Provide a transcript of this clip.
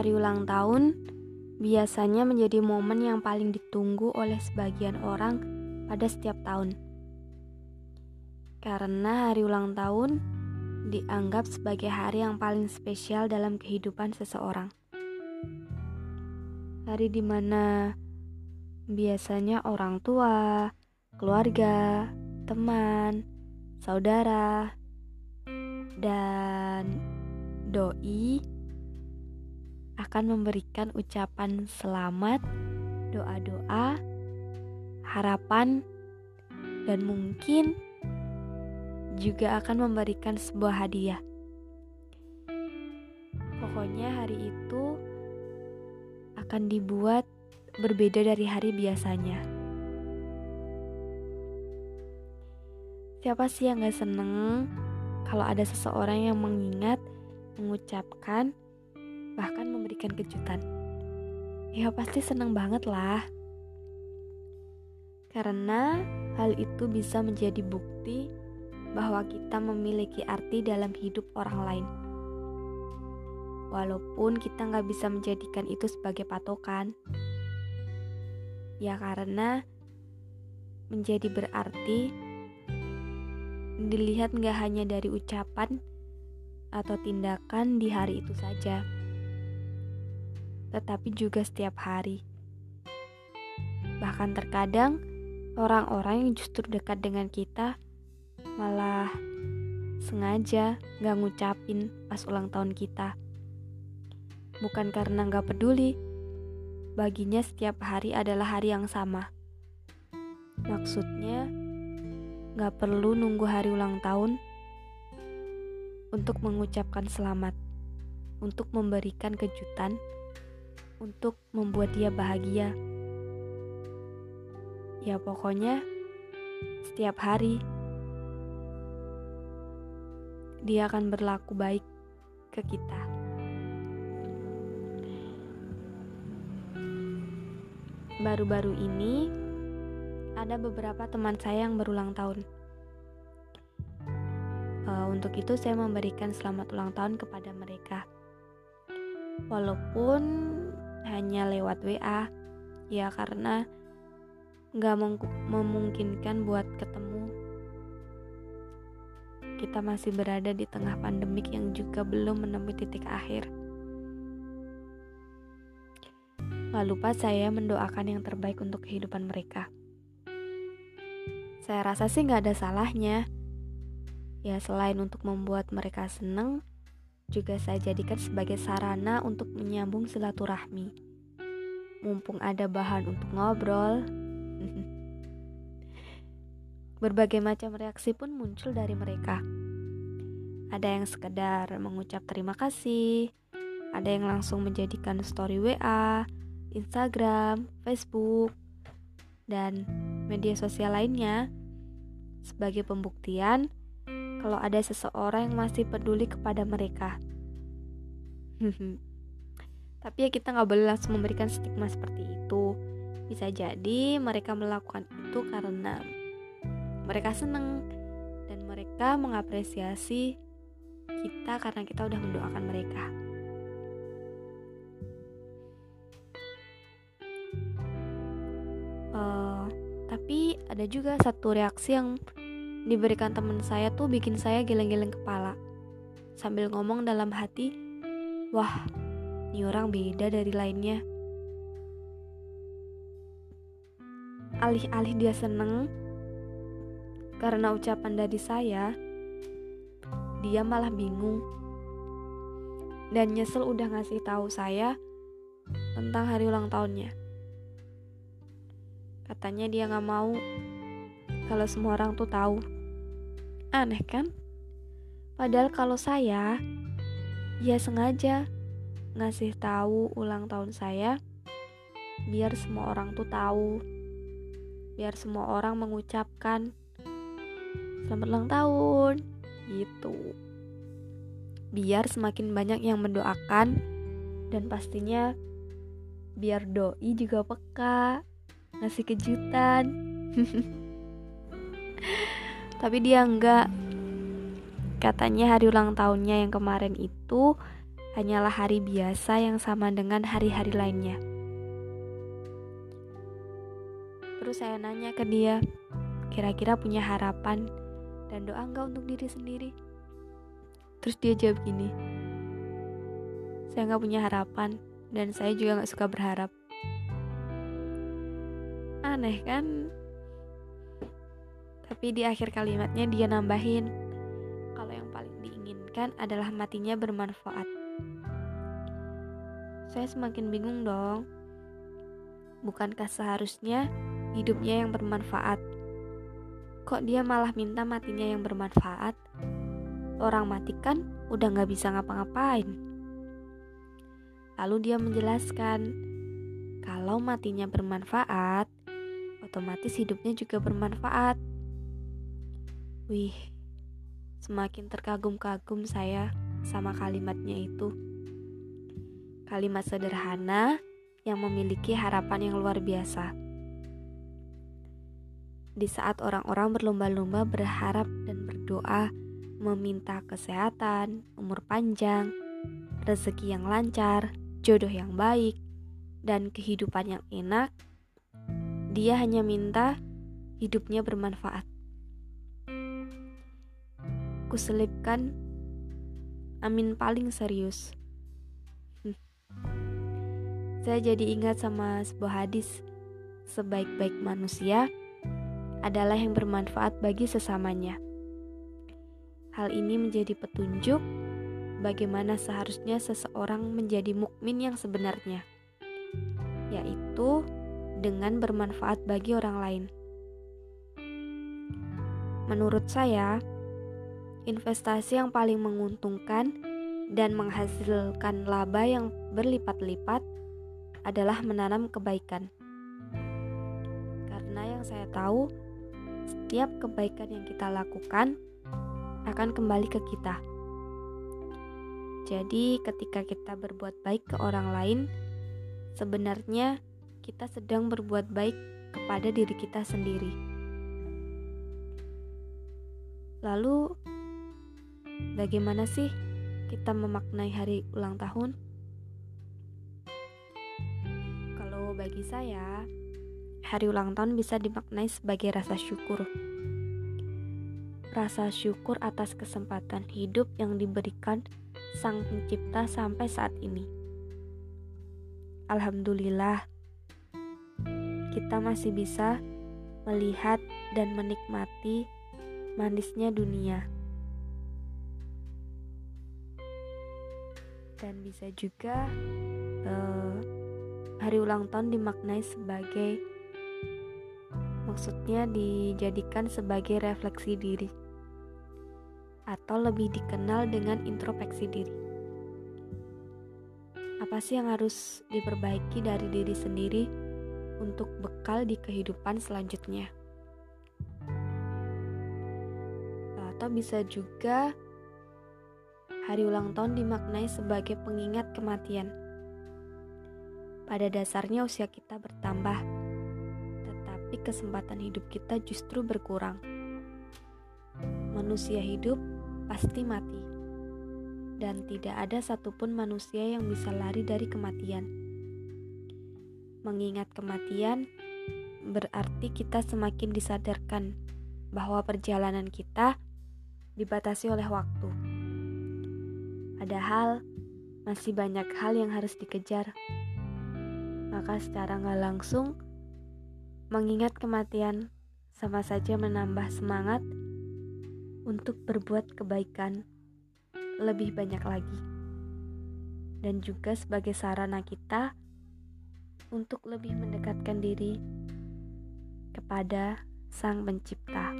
Hari ulang tahun biasanya menjadi momen yang paling ditunggu oleh sebagian orang pada setiap tahun. Karena hari ulang tahun dianggap sebagai hari yang paling spesial dalam kehidupan seseorang. Hari di mana biasanya orang tua, keluarga, teman, saudara, dan doi akan memberikan ucapan selamat, doa-doa, harapan, dan mungkin juga akan memberikan sebuah hadiah. Pokoknya hari itu akan dibuat berbeda dari hari biasanya. Siapa sih yang gak seneng kalau ada seseorang yang mengingat, mengucapkan, bahkan memberikan kejutan? Ya pasti seneng banget lah. Karena hal itu bisa menjadi bukti bahwa kita memiliki arti dalam hidup orang lain. Walaupun kita nggak bisa menjadikan itu sebagai patokan, ya karena menjadi berarti dilihat nggak hanya dari ucapan atau tindakan di hari itu saja, tetapi juga setiap hari. Bahkan terkadang orang-orang yang justru dekat dengan kita malah sengaja gak ngucapin pas ulang tahun kita. Bukan karena gak peduli, baginya setiap hari adalah hari yang sama. Maksudnya, gak perlu nunggu hari ulang tahun untuk mengucapkan selamat, untuk memberikan kejutan, untuk membuat dia bahagia. Ya, pokoknya setiap hari dia akan berlaku baik ke kita. Baru-baru ini ada beberapa teman saya yang berulang tahun. Uh, untuk itu saya memberikan selamat ulang tahun kepada mereka. Walaupun hanya lewat WA, ya karena nggak memungkinkan buat ketemu kita masih berada di tengah pandemik yang juga belum menemui titik akhir. Gak lupa saya mendoakan yang terbaik untuk kehidupan mereka. Saya rasa sih gak ada salahnya. Ya selain untuk membuat mereka seneng, juga saya jadikan sebagai sarana untuk menyambung silaturahmi. Mumpung ada bahan untuk ngobrol, Berbagai macam reaksi pun muncul dari mereka. Ada yang sekedar mengucap terima kasih, ada yang langsung menjadikan story WA, Instagram, Facebook, dan media sosial lainnya sebagai pembuktian kalau ada seseorang yang masih peduli kepada mereka. Tapi ya kita nggak boleh langsung memberikan stigma seperti itu. Bisa jadi mereka melakukan itu karena mereka seneng dan mereka mengapresiasi kita karena kita udah mendoakan mereka. Uh, tapi ada juga satu reaksi yang diberikan teman saya tuh bikin saya geleng-geleng kepala sambil ngomong dalam hati, wah, ini orang beda dari lainnya. Alih-alih dia seneng, karena ucapan dari saya, dia malah bingung dan nyesel udah ngasih tahu saya tentang hari ulang tahunnya. Katanya dia nggak mau kalau semua orang tuh tahu. Aneh kan? Padahal kalau saya, ya sengaja ngasih tahu ulang tahun saya biar semua orang tuh tahu. Biar semua orang mengucapkan selamat ulang tahun gitu biar semakin banyak yang mendoakan dan pastinya biar doi juga peka ngasih kejutan tapi dia enggak katanya hari ulang tahunnya yang kemarin itu hanyalah hari biasa yang sama dengan hari-hari lainnya. Terus saya nanya ke dia, kira-kira punya harapan dan doa enggak untuk diri sendiri? Terus dia jawab gini, saya nggak punya harapan dan saya juga nggak suka berharap. Aneh kan? Tapi di akhir kalimatnya dia nambahin, kalau yang paling diinginkan adalah matinya bermanfaat. Saya semakin bingung dong. Bukankah seharusnya hidupnya yang bermanfaat? Kok dia malah minta matinya yang bermanfaat? Orang mati kan udah gak bisa ngapa-ngapain. Lalu dia menjelaskan, kalau matinya bermanfaat, otomatis hidupnya juga bermanfaat. Wih, semakin terkagum-kagum saya sama kalimatnya itu. Kalimat sederhana yang memiliki harapan yang luar biasa. Di saat orang-orang berlomba-lomba berharap dan berdoa meminta kesehatan, umur panjang, rezeki yang lancar, jodoh yang baik, dan kehidupan yang enak, dia hanya minta hidupnya bermanfaat. Kuselipkan amin paling serius. Saya jadi ingat sama sebuah hadis, sebaik-baik manusia adalah yang bermanfaat bagi sesamanya. Hal ini menjadi petunjuk bagaimana seharusnya seseorang menjadi mukmin yang sebenarnya, yaitu dengan bermanfaat bagi orang lain. Menurut saya, investasi yang paling menguntungkan dan menghasilkan laba yang berlipat-lipat adalah menanam kebaikan. Karena yang saya tahu, setiap kebaikan yang kita lakukan akan kembali ke kita. Jadi, ketika kita berbuat baik ke orang lain, sebenarnya kita sedang berbuat baik kepada diri kita sendiri. Lalu, bagaimana sih kita memaknai hari ulang tahun? bagi saya, hari ulang tahun bisa dimaknai sebagai rasa syukur. Rasa syukur atas kesempatan hidup yang diberikan Sang Pencipta sampai saat ini. Alhamdulillah, kita masih bisa melihat dan menikmati manisnya dunia. Dan bisa juga uh, hari ulang tahun dimaknai sebagai maksudnya dijadikan sebagai refleksi diri atau lebih dikenal dengan introspeksi diri. Apa sih yang harus diperbaiki dari diri sendiri untuk bekal di kehidupan selanjutnya? Atau bisa juga hari ulang tahun dimaknai sebagai pengingat kematian pada dasarnya usia kita bertambah, tetapi kesempatan hidup kita justru berkurang. Manusia hidup pasti mati, dan tidak ada satupun manusia yang bisa lari dari kematian. Mengingat kematian berarti kita semakin disadarkan bahwa perjalanan kita dibatasi oleh waktu. Padahal masih banyak hal yang harus dikejar maka secara nggak langsung mengingat kematian sama saja menambah semangat untuk berbuat kebaikan lebih banyak lagi dan juga sebagai sarana kita untuk lebih mendekatkan diri kepada Sang Pencipta.